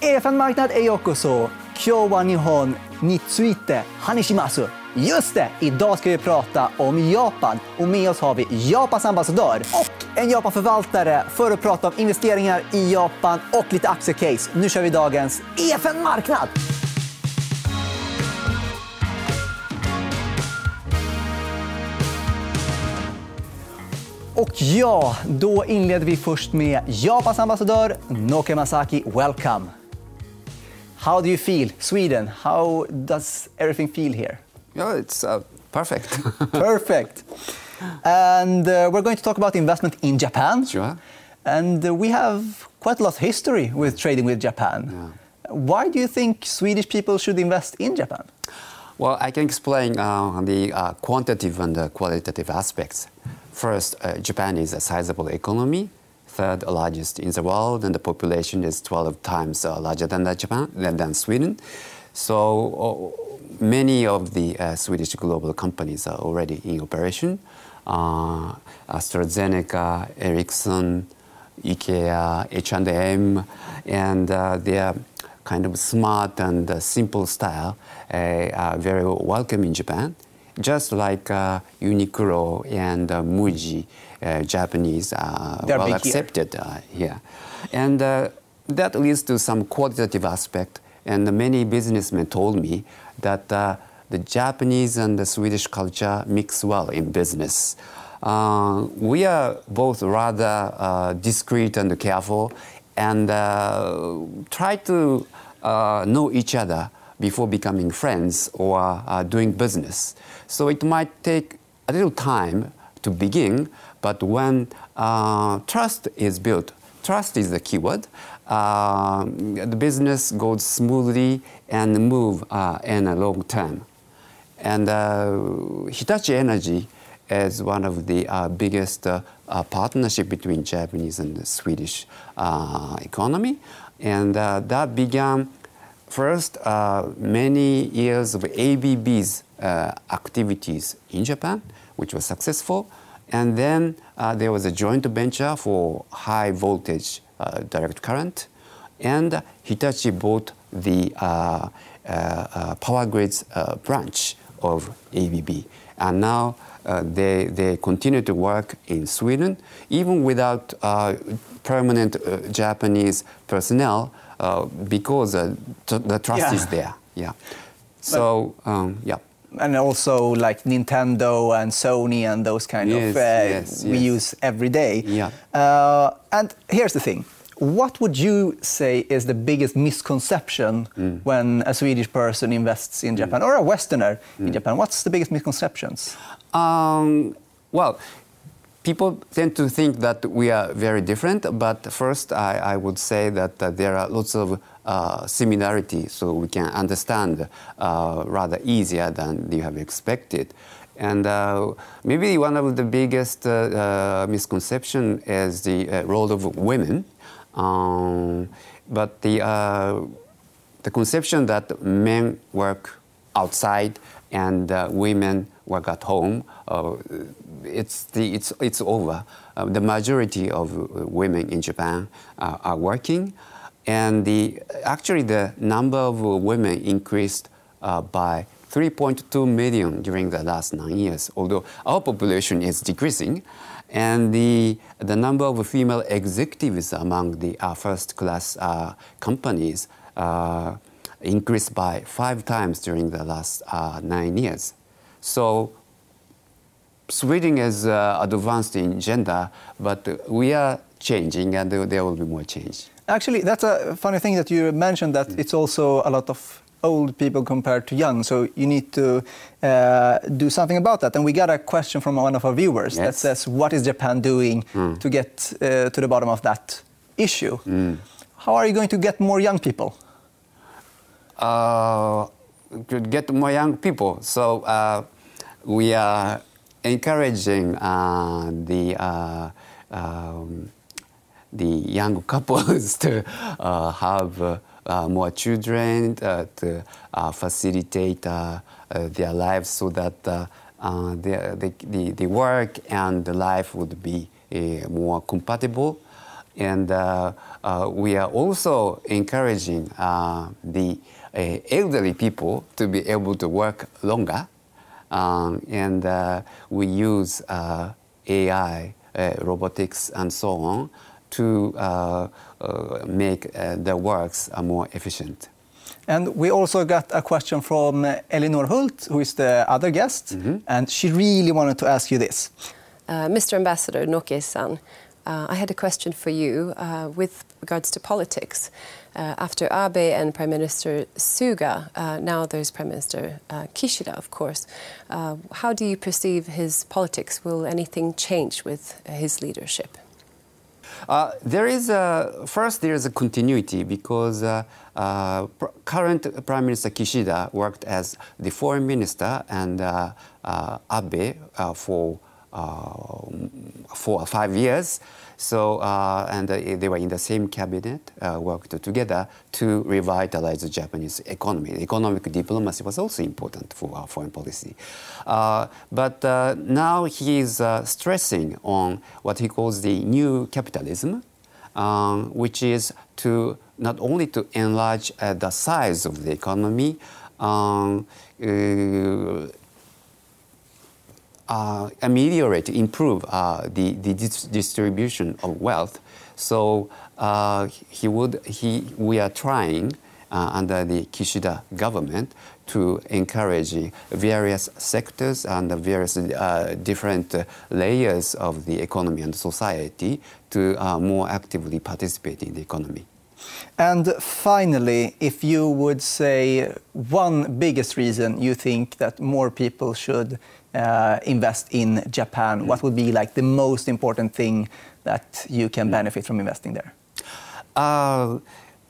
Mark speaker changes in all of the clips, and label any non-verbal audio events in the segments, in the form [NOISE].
Speaker 1: EFN-marknad är också Kyo wa nihon Nitsuite, hanishimasu. Just det! Idag ska vi prata om Japan. Och med oss har vi Japans ambassadör och en Japanförvaltare för att prata om investeringar i Japan och lite aktiecase. Nu kör vi dagens EFN-marknad! Och ja, då inleder vi först med Japans ambassadör Noke Masaki. Welcome! How do you feel? Sweden, how does everything feel here?
Speaker 2: Yeah, it's uh, perfect. [LAUGHS]
Speaker 1: Perfect. And uh, we're going to talk about investment in Japan.
Speaker 2: Sure.
Speaker 1: And uh, we have quite a lot of history with trading with Japan. Why do you think Swedish people should invest in Japan?
Speaker 2: Well, I can explain uh, the uh, quantitative and the qualitative aspects. First, uh, Japan is a sizable economy, third largest in the world, and the population is 12 times uh, larger than, Japan, than, than Sweden. So uh, many of the uh, Swedish global companies are already in operation. Uh, AstraZeneca, Ericsson, IKEA, H&M, and uh, they are kind of smart and uh, simple style, are very welcome in Japan. Just like Uniqlo and Muji, Japanese are
Speaker 1: They're
Speaker 2: well accepted uh, here. And uh, that leads to some qualitative aspect. And many businessmen told me that uh, the Japanese and the Swedish culture mix well in business. Uh, we are both rather uh, discreet and careful and uh, try to uh, know each other before becoming friends or uh, doing business. So it might take a little time to begin, but when uh, trust is built, trust is the keyword. Uh, the business goes smoothly and move uh, in a long term. And uh, Hitachi Energy is one of the uh, biggest uh, partnership between Japanese and the Swedish economy, and that began first uh, many years of ABB's uh, activities in Japan, which was successful, and then uh, there was a joint venture for high voltage uh, direct current, and Hitachi bought the uh, uh, uh, power grids uh, branch of ABB. And now uh, they, they continue to work in Sweden, even without uh, permanent uh, Japanese personnel, uh, because uh, t- the trust
Speaker 1: Yeah.
Speaker 2: is there. Yeah. So, um, yeah.
Speaker 1: And also like Nintendo and Sony and those kind
Speaker 2: Yes,
Speaker 1: of uh,
Speaker 2: yes,
Speaker 1: we
Speaker 2: yes.
Speaker 1: use every day.
Speaker 2: Yeah.
Speaker 1: Uh, and here's the thing. What would you say is the biggest misconception
Speaker 2: Mm.
Speaker 1: when a Swedish person invests in Japan or a Westerner
Speaker 2: Mm.
Speaker 1: in Japan? What's the biggest misconceptions?
Speaker 2: Um, well, people tend to think that we are very different, but first I, I would say that uh, there are lots of uh, similarities, so we can understand uh, rather easier than you have expected. And uh, maybe one of the biggest uh, uh, misconception is the role of women. Um, but the, the conception that men work outside and women work at home, it's, the, it's, it's over. The majority of women in Japan are working, and the, actually the number of women increased uh, by 3.2 million during the last nine years, although our population is decreasing. And the, the number of female executives among the uh, first class uh, companies uh, increased by five times during the last uh, nine years. So Sweden is uh, advanced in gender, but we are changing and there will be more change.
Speaker 1: Actually, that's a funny thing that you mentioned that
Speaker 2: Mm.
Speaker 1: it's also a lot of old people compared to young. So you need to uh, do something about that. And we got a question from one of our viewers that says, "What is Japan doing to get uh, to the bottom of that issue? How are you going to get more young people?"
Speaker 2: uh, could get more young people. So uh, we are encouraging uh, the uh, um, the young [LAUGHS] couples to uh, have uh, uh, more children to facilitate their lives so that the, the, the, work and the life would be more compatible. And we are also encouraging the elderly people to be able to work longer. Um, and uh, we use uh, AI, uh, robotics, and so on to uh, uh, make uh, the works uh, more efficient.
Speaker 1: And we also got a question from Elinor Hult, who is the other guest, and she really wanted to ask you this.
Speaker 3: Uh, Mr. Ambassador Noke-san, uh, I had a question for you uh, with regards to politics. Uh, after Abe and Prime Minister Suga, uh, now there's Prime Minister uh, Kishida, of course. Uh, how do you perceive his politics? Will anything change with his leadership?
Speaker 2: Uh, there is a, first there is a continuity because uh, uh, pr- current Prime Minister Kishida worked as the foreign minister and uh, uh, Abe uh, for four or five years. So uh, and uh, they were in the same cabinet, uh, worked together to revitalize the Japanese economy. Economic diplomacy was also important for our foreign policy. Uh, but uh, now he is uh, stressing on what he calls the new capitalism, um, which is to not only to enlarge uh, the size of the economy, um, uh, uh, ameliorate, improve uh, the, the dis- distribution of wealth. So uh, he would, he, we are trying uh, under the Kishida government to encourage various sectors and the various uh, different layers of the economy and society to uh, more actively participate in the economy.
Speaker 1: And finally, if you would say one biggest reason you think that more people should uh, invest in Japan, what would be like the most important thing that you can benefit from investing there?
Speaker 2: Uh,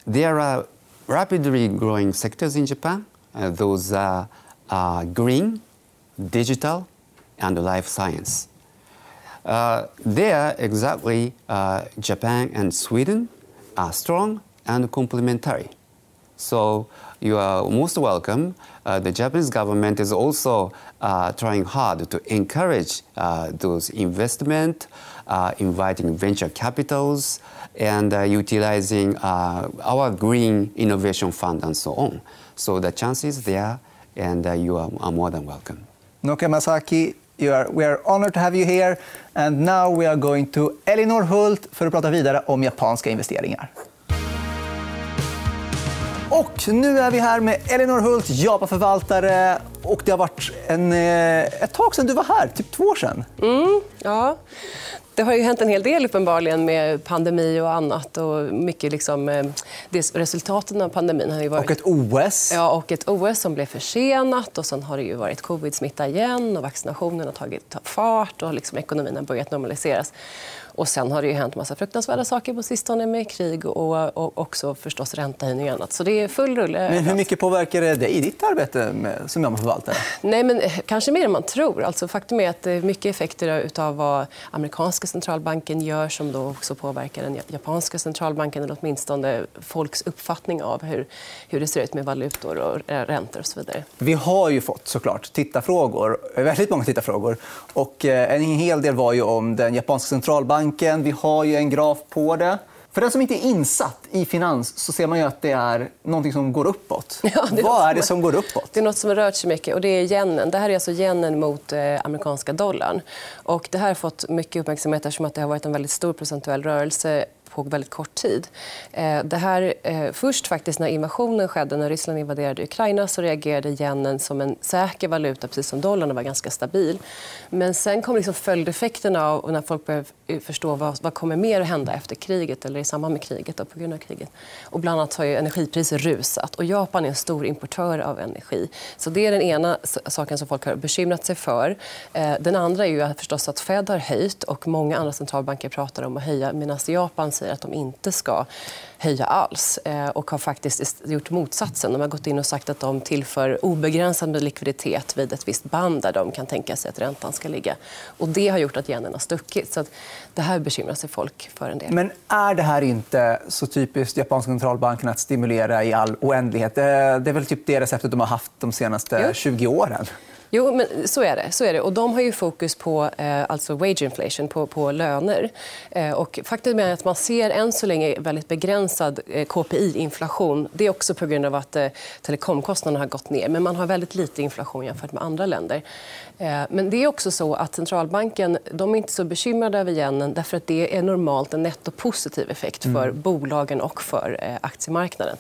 Speaker 2: there are rapidly growing sectors in Japan. Uh, those are uh, green, digital, and life science. Uh, there, exactly, Japan and Sweden are strong and complementary. So you are most welcome. Uh, the Japanese government is also uh, trying hard to encourage uh, those investment, uh, inviting venture capitals, and uh, utilizing uh, our green innovation fund and so on. So the chance is there, and you are, are more than welcome.
Speaker 1: Noka Masaki, you are, we are honored to have you here. And now we are going to Elinor Hult för att prata vidare om japanska investeringar. Och nu är vi här med Elinor Hult, Japanförvaltare. Och det har varit en, eh, ett tag sedan du var här, typ två år sedan.
Speaker 3: Ja, det har ju hänt en hel del uppenbarligen med pandemi och annat. Och mycket liksom, eh, resultaten av pandemin har ju varit...
Speaker 1: Och ett OS.
Speaker 3: Ja, och ett OS som blev försenat och sen har det ju varit covid-smitta igen och vaccinationen har tagit fart och liksom ekonomin har börjat normaliseras. Och sen har det ju hänt massa fruktansvärda saker på sistone med krig och, och också förstås räntehöjning och annat. Så det är full rulle.
Speaker 1: Men hur mycket påverkar det dig i ditt arbete med, som Japanförvaltare?
Speaker 3: Nej, men eh, kanske mer än man tror. Alltså, faktum är att det är mycket effekter av vad amerikanska centralbanken gör som då också påverkar den japanska centralbanken eller åtminstone folks uppfattning av hur, hur det ser ut med valutor och räntor och så vidare.
Speaker 1: Vi har ju fått såklart tittarfrågor, väldigt många tittarfrågor. Och eh, en hel del var ju om den japanska centralbanken. Vi har ju en graf på det. För den som inte är insatt i finans så ser man ju att det är någonting som går uppåt. [LAUGHS]
Speaker 3: Ja, är
Speaker 1: Vad är det
Speaker 3: som-
Speaker 1: går uppåt?
Speaker 3: Det är något som har rört sig mycket och det är yenen. Det här är alltså yenen mot eh, amerikanska dollarn. Och det här har fått mycket uppmärksamhet eftersom att det har varit en väldigt stor procentuell rörelse på väldigt kort tid. Eh, det här, eh, först faktiskt när invasionen skedde, när Ryssland invaderade Ukraina så reagerade yenen som en säker valuta, precis som dollarn, och var ganska stabil. Men sen kom liksom följdeffekterna av när folk började eh, förstå vad, vad kommer mer att hända efter kriget eller i samband med kriget och på grund av kriget. Och bland annat har ju energipriser rusat och Japan är en stor importör av energi. Så det är den ena saken som folk har bekymrat sig för. Den andra är ju att förstås att Fed har höjt och många andra centralbanker pratar om att höja medan Japan säger att de inte ska höja alls eh, och har faktiskt gjort motsatsen. De har gått in och sagt att de tillför obegränsad med likviditet vid ett visst band där de kan tänka sig att räntan ska ligga. Och det har gjort att yenen har stuckit. Så det här bekymrar sig folk för en del.
Speaker 1: Men är det här inte så typiskt japanska centralbanken att stimulera i all oändlighet? Det det är väl typ det receptet de har haft de senaste
Speaker 3: Jo.
Speaker 1: 20 åren?
Speaker 3: Jo, men så är det. Så är det. Och de har ju fokus på eh, alltså wage inflation, på, på löner. Eh, och faktum är att man ser än så länge väldigt begränsad eh, KPI-inflation. Det är också på grund av att eh, telekomkostnaderna har gått ner. Men man har väldigt lite inflation jämfört med andra länder. Eh, men det är också så att centralbanken de är inte så bekymrade över yenen därför att det är normalt en nettopositiv effekt för mm. bolagen och för eh, aktiemarknaden.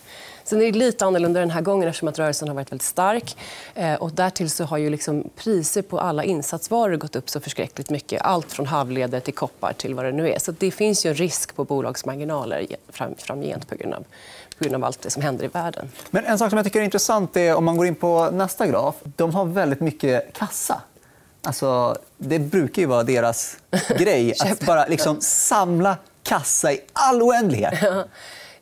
Speaker 3: Sen är det lite annorlunda den här gången eftersom att rörelsen har varit väldigt stark. Eh, och därtill så har ju liksom priser på alla insatsvaror gått upp så förskräckligt mycket. Allt från havledare till koppar till vad det nu är. Så det finns ju en risk på bolagsmarginaler fram, framgent på grund av på grund av allt det som händer i världen.
Speaker 1: Men en sak som jag tycker är intressant är om man går in på nästa graf. De har väldigt mycket kassa. Alltså, det brukar ju vara deras [LAUGHS] grej att bara liksom samla kassa i all oändlighet. [LAUGHS]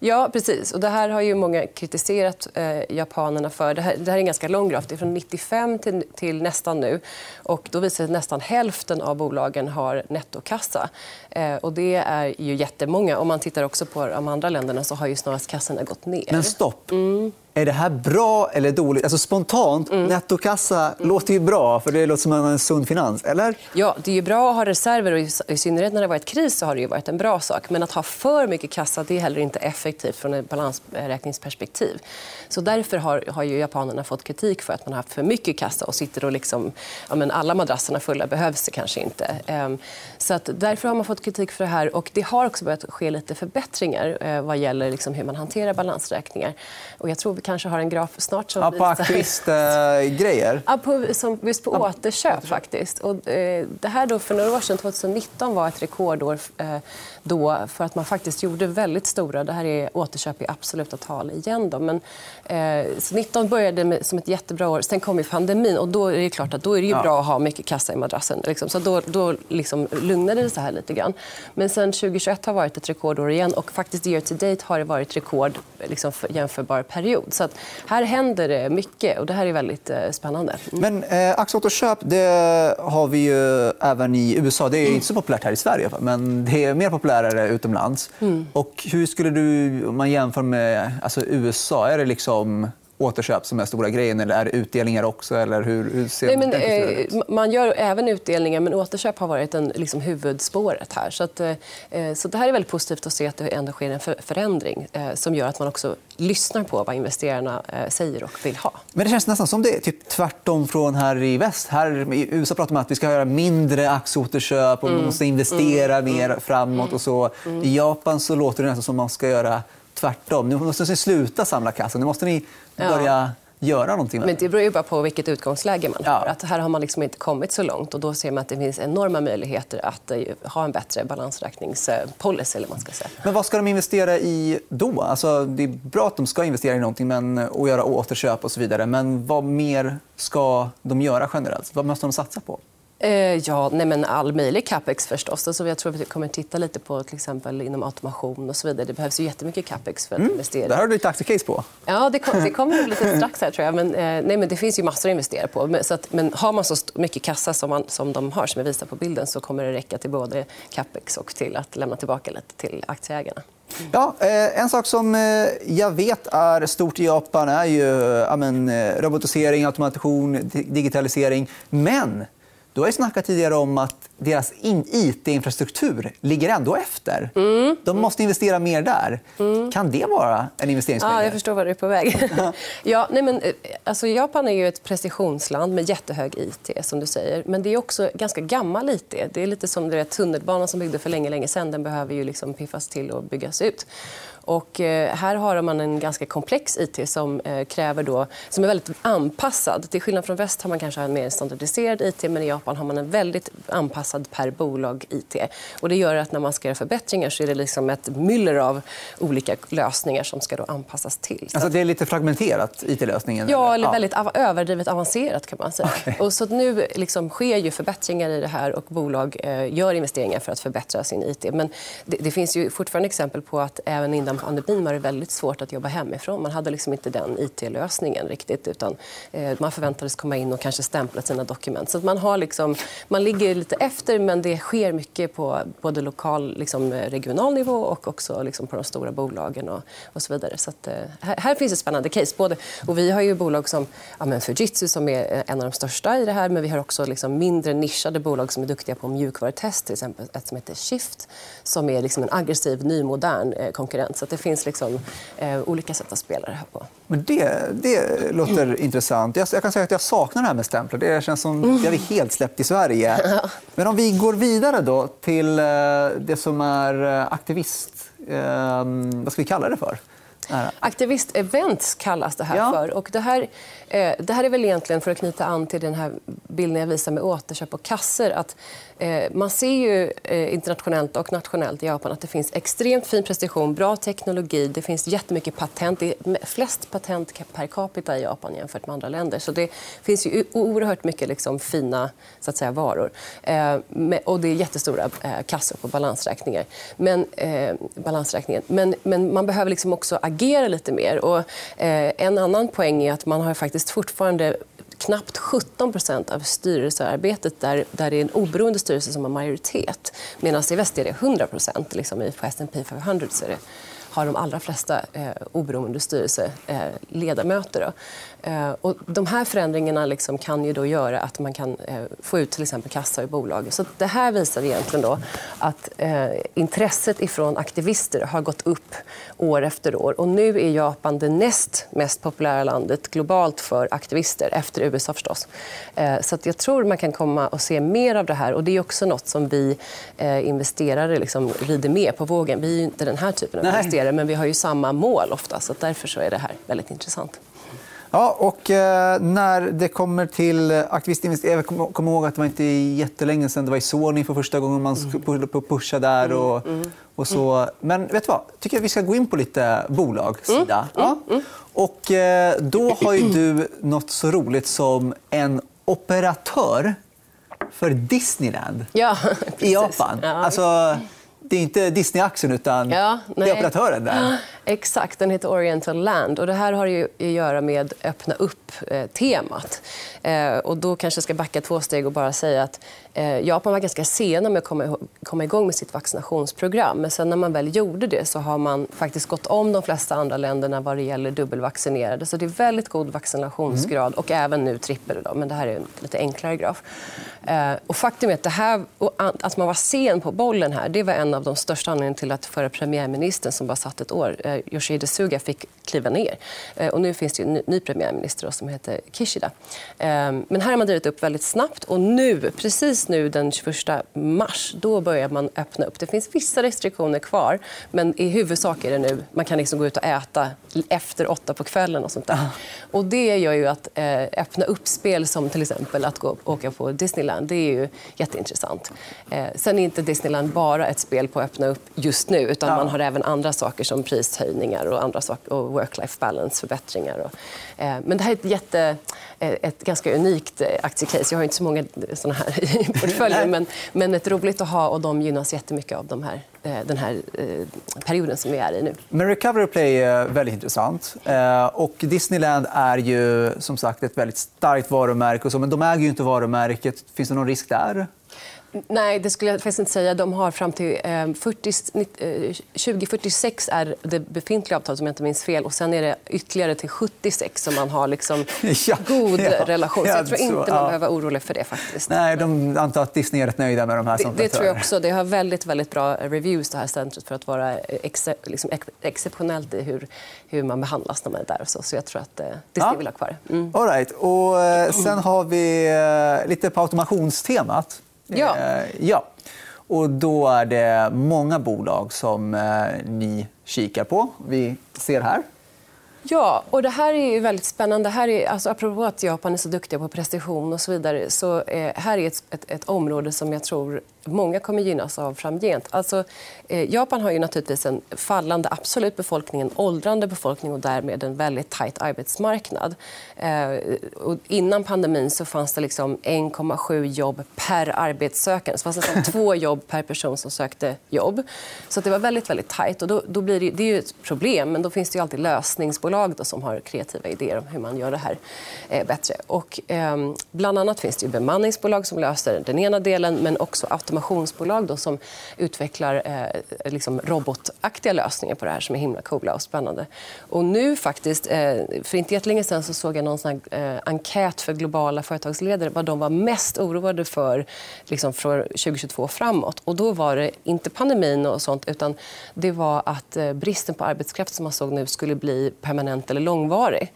Speaker 3: Ja, precis. Och det här har ju många kritiserat eh, japanerna för. Det här, det här, är en ganska lång graf. Det är från 95 till, till nästan nu. Och då visar det att nästan hälften av bolagen har nettokassa. Eh, och det är ju jättemånga. Om man tittar också på de andra länderna så har ju snarast kassorna gått ner.
Speaker 1: Men stopp. Mm. Är det här bra eller dåligt? Alltså spontant, mm. nettokassa mm. låter ju bra, för det låter som en sund finans. Eller?
Speaker 3: Ja, det är bra att ha reserver. och I synnerhet när det har varit kris så har det varit en bra sak. Men att ha för mycket kassa det är heller inte effektivt från ett balansräkningsperspektiv. Så därför har, har ju japanerna fått kritik för att man har haft för mycket kassa och sitter och liksom, ja, men alla madrasserna fulla behövs det kanske inte. Ehm, så att därför har man fått kritik för det här. Och det har också börjat ske lite förbättringar eh, vad gäller liksom hur man hanterar balansräkningar. Och jag tror kanske har en graf snart som
Speaker 1: ja, På aktivistgrejer? [LAUGHS]
Speaker 3: Ja, på, som, just på återköp. faktiskt. Och, eh, det här då för några år sedan, 2019, var ett rekordår eh, då för att man faktiskt gjorde väldigt stora... Det här är återköp i absoluta tal igen. Då, men, eh, 19 började med, som ett jättebra år. Sen kom ju pandemin. och Då är det klart att då är det ju bra att ha mycket kassa i madrassen. Liksom. Så då då liksom lugnade det sig här lite grann. Men sen 2021 har varit ett rekordår igen. och faktiskt year to date har det varit rekord liksom, för jämförbar period. Så att här händer det mycket och det här är väldigt eh, spännande.
Speaker 1: Mm. Men eh, aktieåterköp det har vi ju även i USA. Det är inte så populärt här i Sverige, men det är mer populärare utomlands. Mm. Och hur skulle du, om man jämför med alltså USA, är det liksom återköp som är stora grejen? Eller är det utdelningar också? Eller hur, hur ser Nej, men,
Speaker 3: eh, man gör även utdelningar, men återköp har varit en, liksom, huvudspåret här. Så, att, eh, så det här är väldigt positivt att se att det ändå sker en för, förändring eh, som gör att man också lyssnar på vad investerarna eh, säger och vill ha.
Speaker 1: Men det känns nästan som det är typ tvärtom från här i väst. Här I USA pratar man om att vi ska göra mindre aktieåterköp och mm. man måste investera mm. mer framåt. Och så. Mm. I Japan så låter det nästan som att man ska göra tvärtom. Nu måste ni sluta samla kassa. Nu måste ni börja ja. göra någonting.
Speaker 3: Men det beror ju bara på vilket utgångsläge man har. Att här har man liksom inte kommit så långt. och Då ser man att det finns enorma möjligheter att eh, ha en bättre balansräkningspolicy. Eller man ska säga.
Speaker 1: Men vad ska de investera i då? Alltså, det är bra att de ska investera i någonting men, och göra återköp och så vidare. Men vad mer ska de göra generellt? Vad måste de satsa på?
Speaker 3: Eh, ja, nej, men all möjlig capex förstås. Alltså, jag tror att vi kommer titta lite på till exempel inom automation och så vidare. Det behövs ju jättemycket capex för att mm. investera.
Speaker 1: Det har du ett aktiecase på.
Speaker 3: Ja, det, kom, det kommer lite strax här tror jag. Men, eh, nej, men det finns ju massor att investera på. Men, så att, men har man så mycket kassa som, man, som de har, som jag visar på bilden, så kommer det räcka till både capex och till att lämna tillbaka lite till aktieägarna.
Speaker 1: Ja, eh, en sak som jag vet är stort i Japan är ju ja, men, robotisering, automation, digitalisering. Men du har ju snackat tidigare om att deras it-infrastruktur ligger ändå efter. Mm. De måste investera mer där. Mm. Kan det vara en investeringsmöjlighet?
Speaker 3: Ja, jag förstår var du är på väg. [LAUGHS] ja, nej, men, eh, alltså, Japan är ju ett precisionsland med jättehög it. som du säger. Men det är också ganska gammal it. Det är lite som det tunnelbanan som byggdes för länge, länge sedan. Den behöver ju liksom piffas till och byggas ut. Och eh, här har man en ganska komplex it som, eh, kräver då, som är väldigt anpassad. Till skillnad från väst har man kanske en mer standardiserad it men i Japan har man en väldigt anpassad per bolag it. Och det gör att när man ska göra förbättringar så är det liksom ett myller av olika lösningar som ska då anpassas till.
Speaker 1: Alltså, det är lite fragmenterat, it-lösningen?
Speaker 3: Ja, eller väldigt av överdrivet avancerat. kan man säga. Okay. Och så nu liksom sker ju förbättringar i det här och bolag eh, gör investeringar för att förbättra sin it. Men det, det finns ju fortfarande exempel på att även inom början pandemin var det väldigt svårt att jobba hemifrån. Man hade liksom inte den IT-lösningen riktigt. utan eh, Man förväntades komma in och kanske stämpla sina dokument. Så man, har liksom, man ligger lite efter, men det sker mycket på både lokal, liksom, eh, regional nivå och också liksom, på de stora bolagen och, och så vidare. Så att, eh, här, här, finns ett spännande case. Både, och vi har ju bolag som ja, men Fujitsu som är eh, en av de största i det här men vi har också liksom mindre nischade bolag som är duktiga på mjukvarutest. Till exempel ett som heter Shift som är liksom en aggressiv, ny, modern eh, konkurrent. Så det finns liksom, eh, olika sätt att spela det här på.
Speaker 1: Men det, det låter mm. intressant. Jag, jag, kan säga att jag saknar det här med stämplar. Det känns som mm. det har vi helt släppt i Sverige. [LAUGHS] Men om vi går vidare då till eh, det som är eh, aktivist... Eh, vad ska vi kalla det för?
Speaker 3: Aktivistevents kallas det här ja. för. Och det, här, eh, det här är väl egentligen för att knyta an till den här bilden jag visar med återköp och kasser. Att Eh, man ser ju eh, internationellt och nationellt i Japan att det finns extremt fin precision, bra teknologi, det finns jättemycket patent. Det är flest patent per capita i Japan jämfört med andra länder. Så det finns ju oerhört mycket liksom fina så att säga, varor. Eh, och det är jättestora kassor på balansräkningar. Men, eh, balansräkningen. Men, men man behöver liksom också agera lite mer. Och, en annan poäng är att man har faktiskt fortfarande knappt 17% av styrelsearbetet där, där det är en oberoende styrelse som har majoritet. Medan i väst är det 100 liksom På S&P 500 så är det har de allra flesta eh, oberoende styrelseledamöter. Eh, och de här förändringarna liksom kan ju då göra att man kan eh, få ut till exempel kassa i bolag. Så det här visar egentligen då att eh, intresset från aktivister har gått upp år efter år. Och nu är Japan det näst mest populära landet globalt för aktivister, efter USA förstås. Så jag tror man kan komma och se mer av det här. Och det är också nåt som vi investerare liksom rider med på vågen. Vi är inte den här typen av investerare, men vi har ju samma mål ofta. Så därför så är det här väldigt intressant.
Speaker 1: Ja, och eh, när det kommer till aktivistinvesteringar... Jag kommer ihåg att det var inte jättelänge sen det var i Sony för första gången man skulle pusha där. Och, mm, mm. och så. Men vet du vad? Jag tycker att vi ska gå in på lite bolagssida. Mm, ja. Och, eh, då har ju du nåt så roligt som en operatör för Disneyland [LAUGHS]
Speaker 3: ja,
Speaker 1: i Japan. Ja. Alltså, det är inte Disney-aktien, utan ja, det är operatören där. [GASPS]
Speaker 3: Exakt. Den heter Oriental Land. Och det här har ju att göra med öppna upp-temat. Eh, och då kanske jag ska backa två steg och bara säga att eh, Japan var ganska sena med att komma, komma igång med sitt vaccinationsprogram. Men sen när man väl gjorde det så har man faktiskt gått om de flesta andra länderna vad det gäller dubbelvaccinerade. Så det är väldigt god vaccinationsgrad mm. och även nu trippel. Då, men det här är en lite enklare graf. Eh, och faktum är att, det här, att man var sen på bollen här det var en av de största anledningarna till att förra premiärministern som bara satt ett år Yoshihide Suga fick kliva ner. Eh, och nu finns det en ny premiärminister som heter Kishida. Ehm, men här har man drivit upp väldigt snabbt. Och nu, precis nu den 21 mars då börjar man öppna upp. Det finns vissa restriktioner kvar, men i huvudsak är det nu man kan liksom gå ut och äta efter åtta på kvällen. och sånt där. Och Det gör ju att eh, öppna upp spel som till exempel att gå och åka på Disneyland. Det är ju jätteintressant. Eh, sen är inte Disneyland bara ett spel på att öppna upp just nu. utan. Man har även andra saker som prishöjningar och andra saker, och work-life balance-förbättringar. Och, eh, men det här är ett, jätte, eh, ett ganska unikt eh, aktiecase. Jag har inte så många såna här [LAUGHS] i portföljen, men, men ett roligt att ha och de gynnas jättemycket av de här, eh, den här eh, perioden som vi är i nu.
Speaker 1: Men Recovery Play är väldigt intressant. Eh, och Disneyland är ju som sagt ett väldigt starkt varumärke. Och så, men de äger ju inte varumärket. Finns det någon risk där?
Speaker 3: Nej, det skulle jag faktiskt inte säga. De har fram till 40, eh, 2046 eh, är det befintliga avtalet, om jag inte minns fel. Och sen är det ytterligare till 76 som man har liksom [LAUGHS] ja, god ja, relation. Så jag tror inte man behöver vara orolig för det. faktiskt.
Speaker 1: Nej, de antar att Disney är rätt nöjda med de här.
Speaker 3: Det, det tror jag också. Det har väldigt, väldigt bra reviews, det här centret för att vara ex, liksom, exceptionellt i hur, hur man behandlas när man är där. Och så. så jag tror att eh, Disney ja. vill ha kvar det. Mm.
Speaker 1: All right. och, eh, sen har vi eh, lite på automationstemat.
Speaker 3: Ja.
Speaker 1: Eh, ja. Och då är det många bolag som eh, ni kikar på. Vi ser här.
Speaker 3: Ja, och det här är väldigt spännande. Här är, alltså, apropå att Japan är så duktiga på precision och så vidare så eh, här är ett, ett, ett område som jag tror många kommer gynnas av framgent. Alltså, eh, Japan har ju naturligtvis en fallande absolut befolkning, en åldrande befolkning och därmed en väldigt tajt arbetsmarknad. Eh, och innan pandemin så fanns det liksom 1,7 jobb per arbetssökande. Så fanns det nästan [LAUGHS] två jobb per person som sökte jobb. Så det var väldigt, väldigt tajt. Och då, då blir det, det är ju ett problem, men då finns det ju alltid lösningsbolag då, som har kreativa idéer om hur man gör det här eh, bättre. Och, eh, bland annat finns det ju bemanningsbolag som löser den ena delen men också automationsbolag då, som utvecklar eh, liksom robotaktiga lösningar på det här som är himla coola och spännande. Och nu faktiskt, eh, för inte jättelänge sen så såg jag någon sån här, eh, enkät för globala företagsledare vad de var mest oroade för liksom, från 2022 framåt. Och då var det inte pandemin och sånt utan det var att eh, bristen på arbetskraft som man såg nu skulle bli permanent eller långvarig.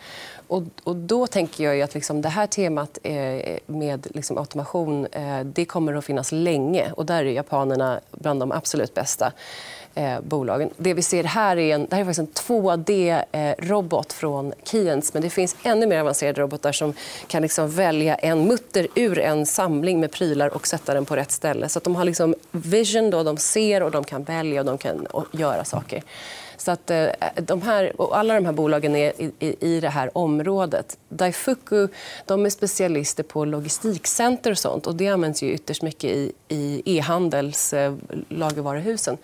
Speaker 3: Och, och då tänker jag att liksom det här temat eh, med liksom automation eh, det kommer att finnas länge. Och där är japanerna bland de absolut bästa eh, bolagen. Det vi ser här är en, det här är faktiskt en 2D-robot eh, från Keyence. Men det finns ännu mer avancerade robotar som kan liksom välja en mutter ur en samling med prylar och sätta den på rätt ställe. Så de har liksom vision, då, de ser och de kan välja och de kan göra saker. Så att, eh, de här, och alla de här bolagen är i, i, i det här området. Daifuku de är specialister på logistikcenter och sånt. Och det används ju ytterst mycket i, i e-handels eh, lagervaruhusen.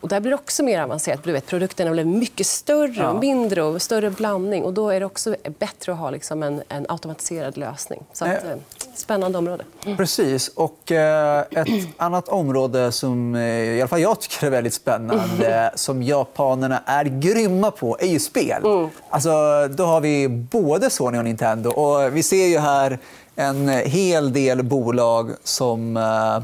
Speaker 3: Och där blir det också mer avancerat. Du vet, produkterna blir mycket större och mindre och större blandning. Och då är det också bättre att ha liksom en, en automatiserad lösning. Så att, eh, spännande område.
Speaker 1: Mm. Precis. Och, eh, ett annat område som eh, i alla fall jag tycker är väldigt spännande mm. som japanerna är grymma på är ju spel. Mm. Alltså, då har vi både Sony och Nintendo. Och vi ser ju här en hel del bolag som eh,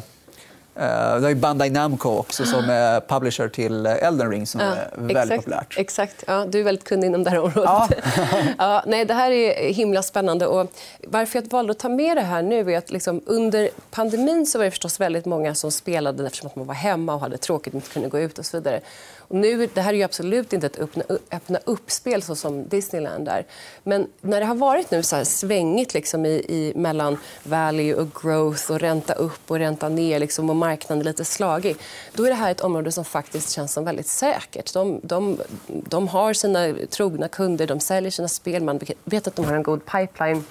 Speaker 1: Uh, det är Bandai Namco också som är publisher till Elden Ring som ja, är väldigt
Speaker 3: exakt,
Speaker 1: populärt.
Speaker 3: Exakt. Ja, du är väldigt kunnig inom det här området. Ja. [LAUGHS] ja, nej, det här är himla spännande. Och varför jag valde att ta med det här nu är att liksom, under pandemin så var det förstås väldigt många som spelade eftersom att man var hemma och hade tråkigt och inte kunde gå ut och så vidare. Och nu, det här är ju absolut inte ett öppna, öppna upp-spel så som Disneyland är. Men när det har varit nu så svängigt liksom i, i, mellan value och growth och ränta upp och ränta ner liksom, och marknaden är lite slagig, då är det här ett område som faktiskt känns som väldigt säkert. De, de, de har sina trogna kunder, de säljer sina spel, man vet att de har en god pipeline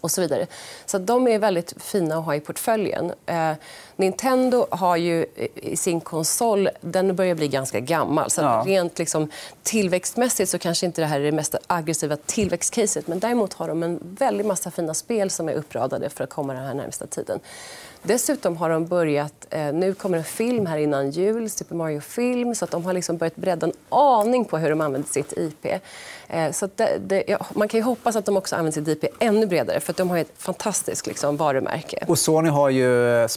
Speaker 3: och så vidare. Så de är väldigt fina att ha i portföljen. Eh, Nintendo har ju i sin konsol, den börjar bli ganska gammal. Så ja. rent liksom, tillväxtmässigt så kanske inte det här är det mest aggressiva tillväxtcaset. Men däremot har de en väldigt massa fina spel som är uppradade för att komma den här närmsta tiden. Dessutom har de börjat... Eh, nu kommer en film här innan jul, Super Mario-film. Så att de har liksom börjat bredda en aning på hur de använder sitt IP. Eh, så det, det, ja, man kan hoppas att de också använder sitt IP ännu bredare. för De har ett fantastiskt liksom, varumärke.
Speaker 1: Och Sony har ju eh,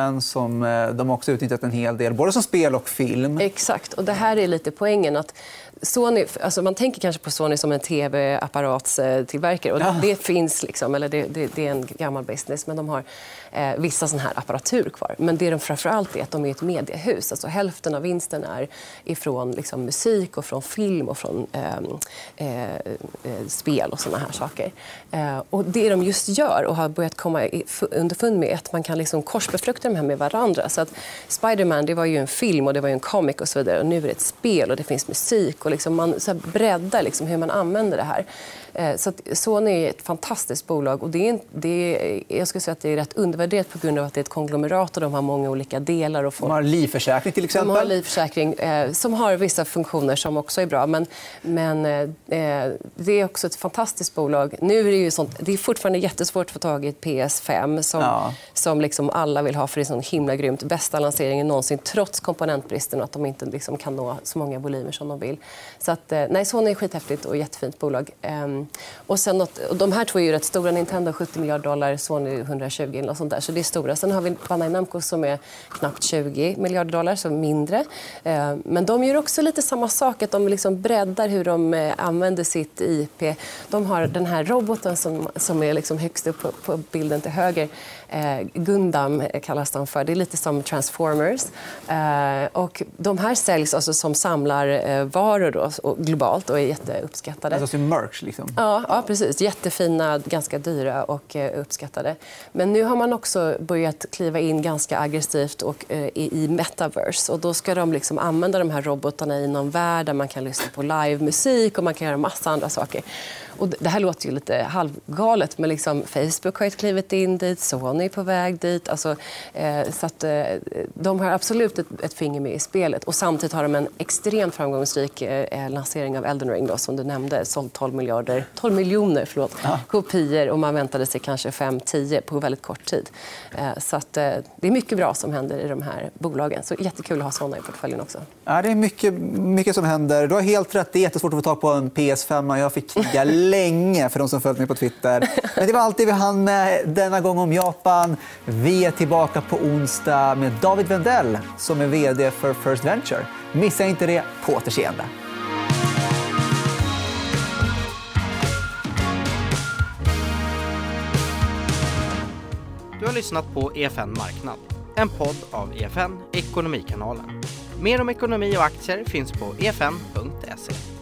Speaker 1: Spiderman som eh, de också utnyttjat en hel del, både som spel och film.
Speaker 3: Exakt. och Det här är lite poängen. att Sony, alltså man tänker kanske på Sony som en tv-apparatstillverkare. Och ja. Det finns, liksom, eller det, det, det, är en gammal business, men de har eh, vissa sån här apparatur kvar. Men det de framför allt är att de är ett mediehus. Alltså hälften av vinsten är ifrån liksom, musik, och från film och från ehm, eh, eh, spel och såna här saker. Eh, och det de just gör och har börjat komma underfund med är att man kan liksom korsbefrukta de här med varandra. Så att Spiderman det var ju en film och det var ju en comic och så vidare. Och nu är det ett spel och det finns musik. Och liksom man så breddar liksom hur man använder det här. Eh, så Sony är ett fantastiskt bolag. och det är, det är, Jag skulle säga att det är rätt undervärderat på grund av att det är ett konglomerat och de har många olika delar. Och
Speaker 1: folk... De har livförsäkring till exempel.
Speaker 3: De har livförsäkring eh, som har vissa funktioner som också är bra. Men, men eh, det är också ett fantastiskt bolag. Nu är det, ju sånt, det är fortfarande jättesvårt att få tag i ett PS5 som, ja. som liksom alla vill ha för det är så himla grymt. Bästa lanseringen någonsin trots komponentbristen och att de inte liksom kan nå så många volymer som de vill. Så att, eh, nej, Sony är skithäftigt och jättefint bolag. Um, och sen något, och de här två är ju rätt stora. Nintendo 70 miljarder dollar, Sony 120 eller sånt där. Så det är stora. Sen har vi Bandai Namco som är knappt 20 miljarder dollar, så mindre. Uh, men de gör också lite samma sak, att de liksom breddar hur de uh, använder sitt IP. De har den här roboten som, som är liksom högst upp på, på bilden till höger. Eh, Gundam kallas nästan för. Det är lite som Transformers. Eh, och de här säljs alltså som samlarvaror då, och globalt och är jätteuppskattade.
Speaker 1: Alltså som merch? Liksom.
Speaker 3: Ja, ja, precis. Jättefina, ganska dyra och eh, uppskattade. Men nu har man också börjat kliva in ganska aggressivt och, eh, i, i metaverse. Och då ska de liksom använda de här robotarna i någon värld där man kan lyssna på livemusik och man kan göra massa andra saker. Och det här låter ju lite halvgalet, men liksom Facebook har klivit in dit, Sony är på väg dit. Alltså, eh, så att, eh, de har absolut ett, ett, finger med i spelet. Och samtidigt har de en extremt framgångsrik eh, lansering av Elden Ring, då, som du nämnde. Sålt 12, miljarder, 12 miljoner förlåt, kopior och man väntade sig kanske 5-10 på väldigt kort tid. Eh, så att, eh, det är mycket bra som händer i de här bolagen. Så jättekul att ha såna i portföljen också.
Speaker 1: Ja, det är mycket, mycket som händer. Du har helt rätt. Det är jättesvårt att få tag på en PS5. Jag fick kriga [LAUGHS] länge för de som följt mig på Twitter. Men det var allt det vi hann med denna gång om Japan. Vi är tillbaka på onsdag med David Wendell som är vd för First Venture. Missa inte det. På återseende.
Speaker 4: Du har lyssnat på EFN Marknad, en podd av EFN Ekonomikanalen. Mer om ekonomi och aktier finns på efn.se.